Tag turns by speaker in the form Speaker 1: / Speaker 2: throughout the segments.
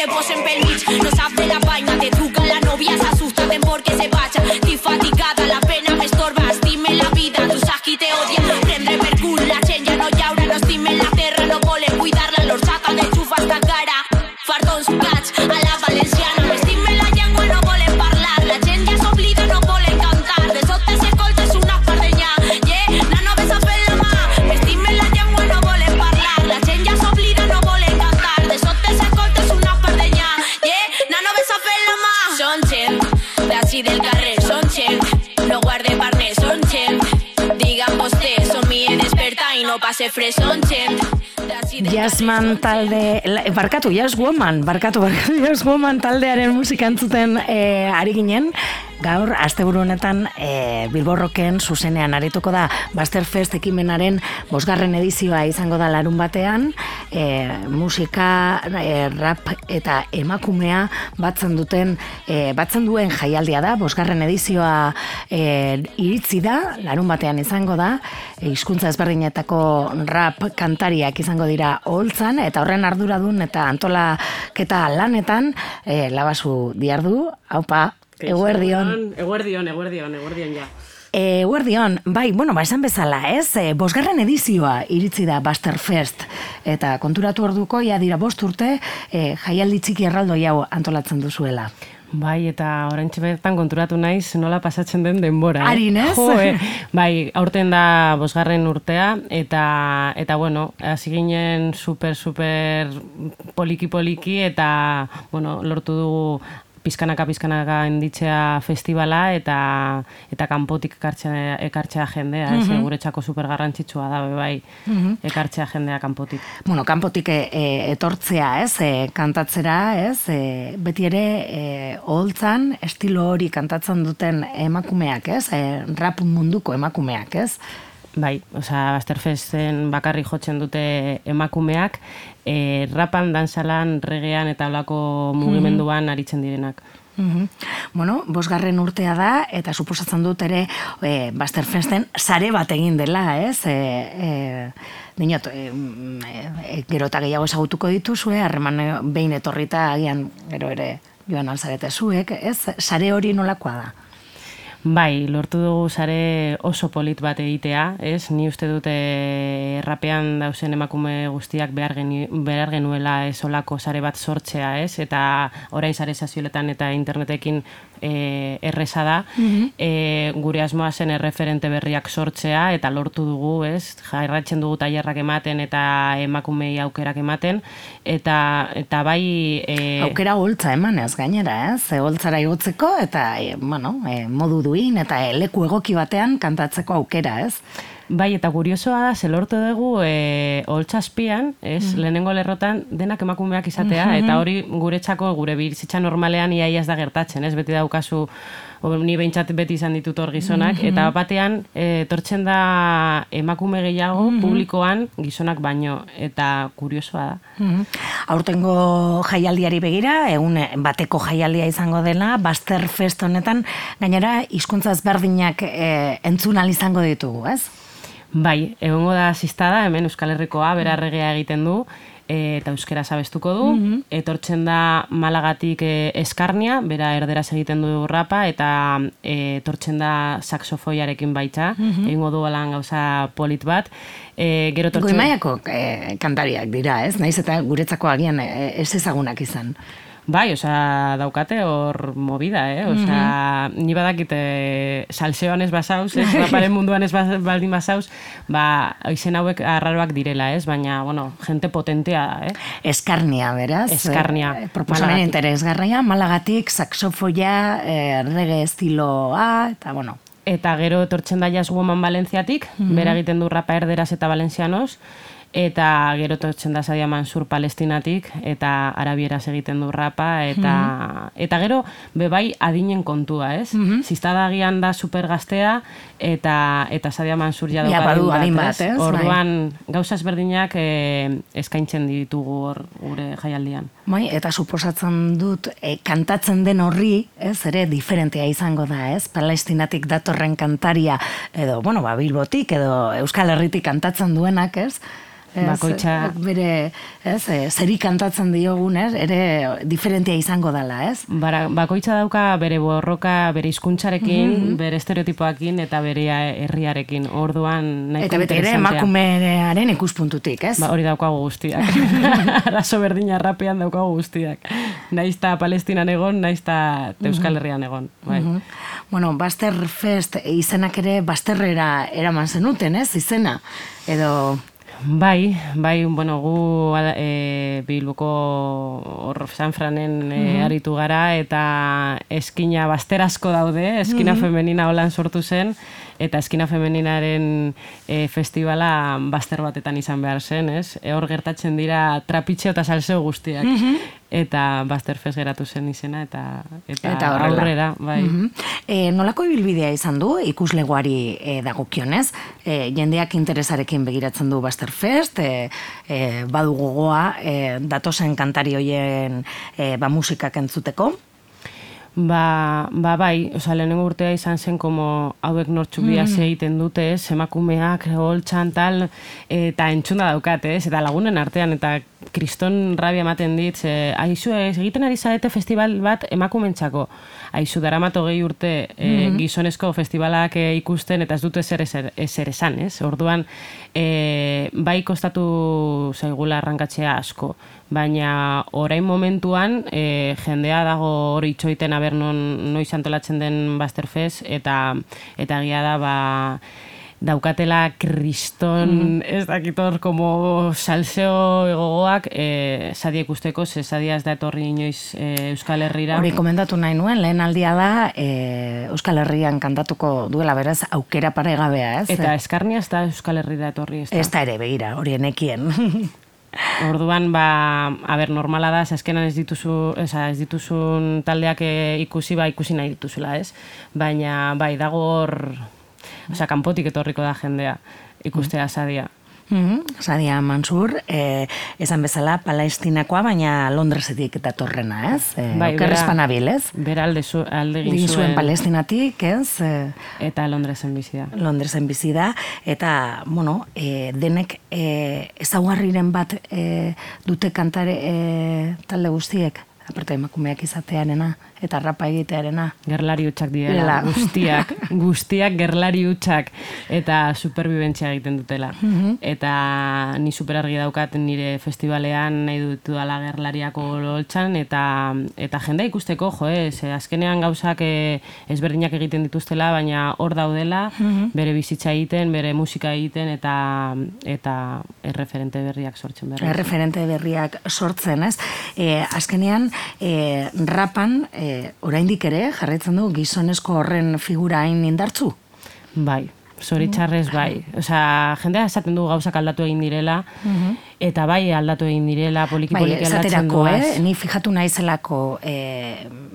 Speaker 1: te posen pel. No saps de la panya, te truquen la novia, s'asusta, tem por què se vaja. T'hi fatigada, la d'ací del carrer, són gent, no guarde parner, són gent. Digan vostè, somien despertar i no passe fres, són gent. d'ací del
Speaker 2: Jazzman talde, la- barkatu, Jazz Woman, barkatu, barkatu, Jazz Woman taldearen musika entzuten e, ari ginen, gaur, asteburu honetan, e, Bilborroken zuzenean arituko da Basterfest ekimenaren bosgarren edizioa izango da larun batean, e, musika, e, rap eta emakumea batzen duten, e, batzen duen jaialdia da, bosgarren edizioa e, iritzi da, larun batean izango da, hizkuntza ezberdinetako rap kantariak izango dira holtzan, eta horren arduradun eta antolaketa lanetan, e, labazu diardu, haupa, eguerdion.
Speaker 3: Eguerdion, eguerdion, eguerdion ja.
Speaker 2: E, Eguerdion, bai, bueno, ba, esan bezala, ez? E, bosgarren edizioa iritzi da Basterfest. Eta konturatu orduko, ja dira bost urte, e, jaialdi txiki erraldoi hau antolatzen duzuela.
Speaker 3: Bai, eta orain bertan konturatu naiz nola pasatzen den denbora. eh?
Speaker 2: Arin, ez?
Speaker 3: Jo, eh? Bai, aurten da bosgarren urtea, eta, eta bueno, hasi ginen super, super poliki-poliki, eta, bueno, lortu dugu pizkanaka pizkanaka inditzea festivala eta eta kanpotik ekartzea ekartzea jendea, ez guretzako super garrantzitsua da bai. Ekartzea jendea kanpotik.
Speaker 2: Bueno, kanpotik e, e, etortzea, ez? E, kantatzera, ez? E, beti ere e, oholtzan estilo hori kantatzen duten emakumeak, ez? E, rap munduko emakumeak, ez?
Speaker 3: Bai, osea, Basterfesten bakarrik jotzen dute emakumeak, e, rapan, dansalan, regean eta olako mugimenduan aritzen direnak.
Speaker 2: Mhm. Bueno, bosgarren urtea da, eta suposatzen dut ere e, Basterfesten sare bat egin dela, ez? E, e, Dinot, e, mm, e, gero eta gehiago ezagutuko dituzue, harreman behin etorrita agian gero ere joan alzarete zuek, ez? Sare hori nolakoa da?
Speaker 3: Bai, lortu dugu sare oso polit bat egitea, ez? Ni uste dute rapean dausen emakume guztiak behar, geni, behar genuela ez olako sare bat sortzea, ez? Eta orain sare sazioletan eta internetekin e, erreza da, e, gure asmoa zen erreferente berriak sortzea eta lortu dugu, ez? Jarratzen dugu tailerrak ematen eta emakumei aukerak ematen eta eta bai e,
Speaker 2: Aukera holtza emanez gainera, ez? E, holtzara igotzeko eta, e, bueno, e, modu duin eta leku egoki batean kantatzeko aukera, ez?
Speaker 3: Bai, eta kuriosoa da, ze lortu dugu e, holtzazpian, ez, lehenengo lerrotan denak emakumeak izatea, eta hori guretzako gure bizitza normalean iaia ez da gertatzen, ez, beti daukazu, o, ni behintzat beti izan ditut hor gizonak, eta batean e, tortzen da emakume gehiago publikoan gizonak baino, eta kuriosoa da.
Speaker 2: Mhm. Aurtengo jaialdiari begira, egun bateko jaialdia izango dela, Basterfest honetan, gainera hizkuntza ezberdinak e, entzun izango ditugu, ez?
Speaker 3: Bai, egongo da asistada, hemen Euskal Herrikoa berarregea egiten du, e, eta euskera sabestuko du. Etortzen da Malagatik e, eskarnia, bera erderaz egiten du rapa, eta e, etortzen da saxofoiarekin baitza, egingo du alan gauza polit bat. E, gero etortzen...
Speaker 2: Goimaiako e, kantariak dira, ez? Naiz eta guretzako agian ez ezagunak izan.
Speaker 3: Bai, osea, daukate hor movida, eh? Osea, ni badakite salseoan ez basauz, ez raparen munduan ez ba- baldin basauz, ba, izen hauek arraroak direla, ez? Baina, bueno, gente potentea da, eh?
Speaker 2: Eskarnia, beraz.
Speaker 3: Eskarnia,
Speaker 2: E, proposamen
Speaker 3: Malagatik.
Speaker 2: interesgarria, malagatik, saxofoia, e, rege estiloa, eta bueno,
Speaker 3: Eta gero etortzen da Jazz Woman Valentziatik, bera egiten du rapa erderaz eta valencianos, eta gero etortzen da Sadia Mansur Palestinatik, eta arabieraz egiten du rapa, eta, eta gero bebai adinen kontua, ez? Ziztada agian da super gaztea, eta, eta Sadia Mansur ja dauka
Speaker 2: badu adin bat, ez?
Speaker 3: Orduan, gauza ezberdinak eh, eskaintzen ditugu hor gure jaialdian.
Speaker 2: Bai, eta suposatzen dut e, kantatzen den horri, ez, ere diferentea izango da, ez? Palestinatik datorren kantaria edo, bueno, ba, Bilbotik edo Euskal Herritik kantatzen duenak, ez? Ez,
Speaker 3: Bakoitza-
Speaker 2: bere, ez, eh, zeri kantatzen diogun, ez, ere diferentia izango dela, ez?
Speaker 3: Bara, bakoitza dauka bere borroka, bere hizkuntzarekin,
Speaker 2: Mhm.
Speaker 3: bere estereotipoakin eta bere herriarekin. Orduan nahiko
Speaker 2: Eta beti ere emakumearen ikuspuntutik, ez?
Speaker 3: Ba, hori daukagu guztiak. Arazo berdina rapean daukagu guztiak. Naiz ta Palestinan egon, naiz ta Euskal Herrian egon. Bai.
Speaker 2: Mhm. Bueno, Baster Fest izenak ere Basterrera eraman zenuten, ez? Izena. Edo
Speaker 3: Bai, bai, bueno, gu e, Bilboko hor San Franen e, aritu gara eta eskina basterazko daude, eskina femenina holan sortu zen eta eskina femeninaren e, festivala baster batetan izan behar zen, ez? E, hor gertatzen dira trapitxeo eta salseo guztiak. Eta Basterfest geratu zen izena eta eta,
Speaker 2: Eta
Speaker 3: aurrera, bai.
Speaker 2: Mhm. E, nolako ibilbidea izan du ikuslegoari e, dagokionez? E, jendeak interesarekin begiratzen du Basterfest, e, e, badu gogoa e, datozen kantari hoien e, ba, musikak entzuteko.
Speaker 3: Ba, ba bai, oza, lehenengo urtea izan zen como hauek nortxu bia
Speaker 2: Mm.
Speaker 3: egiten dute, ez, emakumeak, holtxan, tal, eta entzunda daukat, ez, eta lagunen artean, eta kriston rabia ematen dit, ze, aizu, ez, egiten ari zarete festival bat emakumentzako, aizu, daramato gehi urte e, gizonezko festivalak e, ikusten, eta ez dute ezer, ezer esan, ez, orduan, e, bai kostatu zaigula arrankatzea asko, baina orain momentuan e, jendea dago hori itxoiten aber non noiz antolatzen den Basterfest eta eta egia da ba daukatela kriston, ez dakit hor, como salseo gogoak, e, sadia ikusteko, ze sadia ez da etorri inoiz e, Euskal Herrira.
Speaker 2: Hori komentatu nahi nuen, lehen aldia da e, Euskal Herrian kantatuko duela beraz aukera paregabea, ez?
Speaker 3: Eta eskarnia ez da Euskal Herrira etorri, ez da.
Speaker 2: Ez da ere, begira, hori enekien.
Speaker 3: Orduan, ba, a ber, normala da, azkenan ez dituzu, eza, ez dituzun taldeak ikusi, ba, ikusi nahi dituzula, ez? Baina, bai, dago hor, osea, kanpotik etorriko da jendea, ikustea sadia.
Speaker 2: Mhm, Sadia Mansur, eh, esan bezala palestinakoa, baina Londresetik eta torrena, ez? Eh,
Speaker 3: Bai,
Speaker 2: panabil, ez?
Speaker 3: Bera alde, zu, alde
Speaker 2: zuen
Speaker 3: zuen,
Speaker 2: palestinatik, ez? Eh,
Speaker 3: eta Londresen bizi da.
Speaker 2: Londresen bizi da, eta, bueno, e, denek e, ezaugarriren bat e, dute kantare e, talde guztiek, aparte emakumeak izatearena, eta rapa egitearena.
Speaker 3: Gerlari hutsak direla, guztiak, guztiak gerlari hutsak eta superbibentzia egiten dutela.
Speaker 2: Mhm.
Speaker 3: Eta ni superargi daukat nire festivalean nahi dutu dala gerlariako loltxan eta eta jendea ikusteko, jo, eh, ze azkenean gauzak eh, ezberdinak egiten dituztela, baina hor daudela,
Speaker 2: Mhm.
Speaker 3: bere bizitza egiten, bere musika egiten eta eta erreferente berriak sortzen berri.
Speaker 2: Erreferente berriak sortzen, ez? E, azkenean, e, rapan, e, oraindik ere, jarraitzen du gizonezko horren figura hain indartzu?
Speaker 3: Bai, zoritxarrez bai. Osea, jendea esaten du gauzak aldatu egin direla, eta bai aldatu egin direla, poliki
Speaker 2: Bai,
Speaker 3: poliki aldatzen
Speaker 2: esaterako,
Speaker 3: duaz.
Speaker 2: eh? Ni fijatu naizelako e,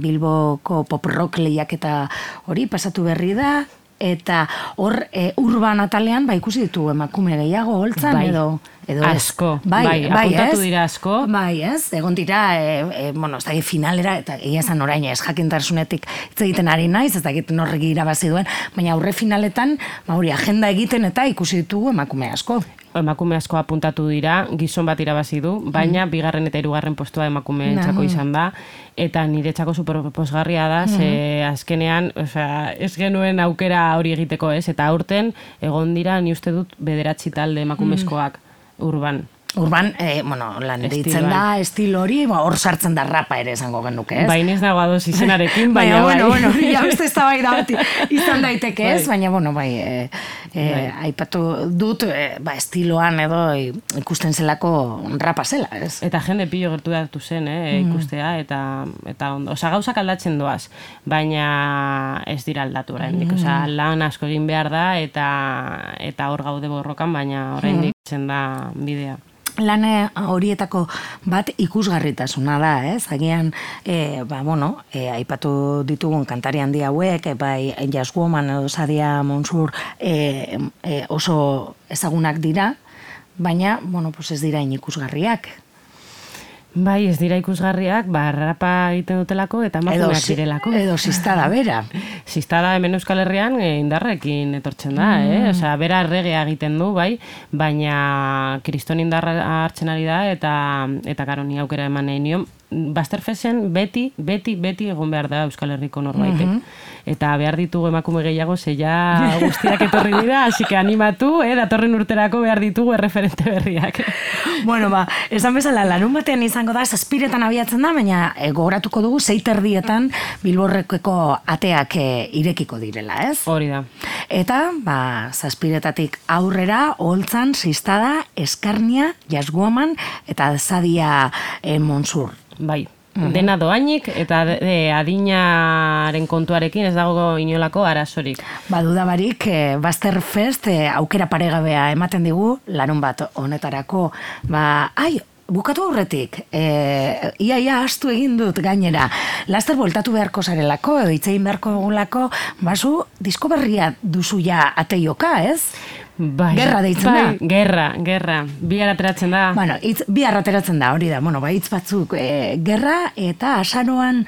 Speaker 2: Bilboko pop rock lehiaketa hori pasatu berri da, eta hor e, urban atalean ba ikusi ditu emakume gehiago holtzan
Speaker 3: Bai.
Speaker 2: edo edo ez.
Speaker 3: Asko, bai, apuntatu
Speaker 2: ez?
Speaker 3: dira asko.
Speaker 2: Bai, ez? Egon dira, e, e, bueno, ez dakit finalera, eta egia esan orain ez jakintarsunetik hitz egiten ari naiz, ez dakit norregi irabazi duen, baina aurre finaletan, ba hori, agenda egiten eta ikusi ditugu emakume asko.
Speaker 3: Emakume asko apuntatu dira, gizon bat irabazi du, baina bigarren eta hirugarren postua emakumeentzako
Speaker 2: Mhm.
Speaker 3: izan da, eta niretzako superposgarria da, ze azkenean, osea, ez genuen aukera hori egiteko ez, eta aurten egon dira, ni uste dut, bederatzi talde emakumezkoak urban.
Speaker 2: Urban, eh, bueno, lan deitzen
Speaker 3: Estiloan.
Speaker 2: da, estilo hori, ba, hor sartzen da rapa ere esango genuke, ez?
Speaker 3: Baina ez dago adoz izenarekin, baina,
Speaker 2: bueno,
Speaker 3: bai.
Speaker 2: bueno, ja beste eztabaida bat izan daiteke, ez?
Speaker 3: Bai.
Speaker 2: Baina, bueno, bai, e, e, aipatu dut, e, ba, estiloan edo ikusten zelako rapa zela, ez?
Speaker 3: Eta jende pilo gertu datu zen, eh,
Speaker 2: Mm.
Speaker 3: ikustea, eta, eta ondo. Osa, gauzak aldatzen doaz, baina ez dira aldatu oraindik.
Speaker 2: Mm.
Speaker 3: Osa, lan asko egin behar da, eta eta hor gaude borrokan, baina oraindik
Speaker 2: Mm.
Speaker 3: zen da bidea.
Speaker 2: Lane horietako bat ikusgarritasuna da, ez? Agian, e, ba, bueno, e, aipatu ditugun kantari handi hauek, e, bai, Jazz Woman edo Sadia Monsur e, e, oso ezagunak dira, baina, bueno, pues ez dira ikusgarriak.
Speaker 3: Bai, ez dira ikusgarriak, ba, rapa egiten dutelako eta emakumeak direlako.
Speaker 2: edo zistada bera.
Speaker 3: Ziztada hemen Euskal Herrian e, indarrekin etortzen da, eh? Osea, bera erregea egiten du, bai, baina kriston indarra hartzen ari da eta eta karo ni aukera eman nahi nion. Basterfesen beti, beti, beti egon behar da Euskal Herriko norbaitek. Eta behar ditugu emakume gehiago, ze ja guztiak etorri dira, hasi que animatu, eh, datorren urterako behar ditugu erreferente berriak.
Speaker 2: Bueno, ba, esan bezala, larun batean izango da, zazpiretan abiatzen da, baina e, gogoratuko dugu, zeiterdietan bilborrekeko ateak e, irekiko direla, ez?
Speaker 3: Hori da.
Speaker 2: Eta, ba, zazpiretatik aurrera, holtzan, zistada, eskarnia, jasguaman, eta zadia e, monsur.
Speaker 3: Bai. Dena doainik eta de, adinaren kontuarekin ez dago inolako arazorik.
Speaker 2: Baduda barik, e, Baster Fest e, aukera paregabea ematen digu, larun bat honetarako, ba, ai, bukatu aurretik, e, ia ia astu egin dut gainera, laster voltatu beharko zarelako, edo hitz egin beharko dugulako, basu, disko berria duzu ja ateioka, ez?
Speaker 3: Bai,
Speaker 2: Gerra deitzen
Speaker 3: bai,
Speaker 2: da.
Speaker 3: Gerra, gerra. Bihar ateratzen da.
Speaker 2: Bueno, hitz, bi ateratzen da, hori da, bueno, ba, hitz batzuk, e, gerra eta asaroan,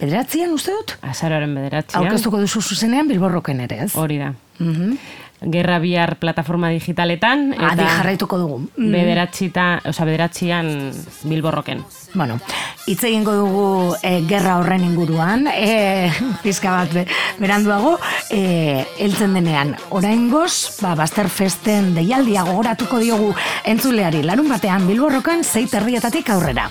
Speaker 2: bederatzean uste dut?
Speaker 3: Azaroaren bederatzean.
Speaker 2: Aurkeztuko duzu zuzenean bilborroken ere, ez?
Speaker 3: Hori da.
Speaker 2: Mhm.
Speaker 3: Gerra bihar plataforma digitaletan.
Speaker 2: Adi jarraituko dugu. Mm.
Speaker 3: Bederatxita, oza, bederatxian bilborroken.
Speaker 2: Bueno, hitz egingo dugu e, gerra horren inguruan, e, pizka bat be, beranduago, e, heltzen denean. Oraingoz, ba, Baster Festen deialdia gogoratuko diogu entzuleari larun batean bilborrokan zeit herrietatik aurrera.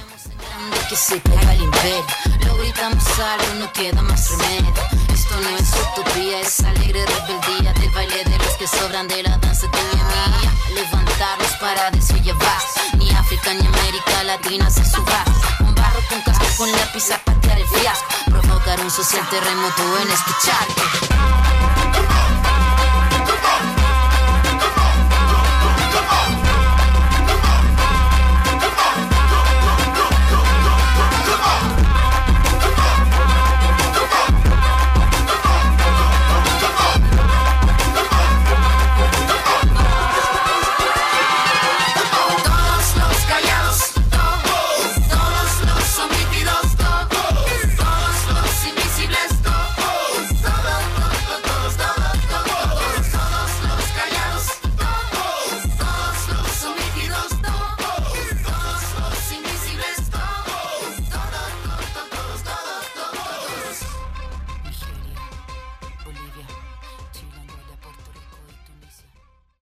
Speaker 4: de que se caiga el imperio. Lo gritamos algo, no queda más remedio. Esto no es utopía, es alegre rebeldía del baile de los que sobran de la danza tuya y mía. Levantarnos para basta. Ni África ni América Latina se subasta. Un barro con casco con lápiz a patear el fiasco. Provocar un social terremoto en escucharte.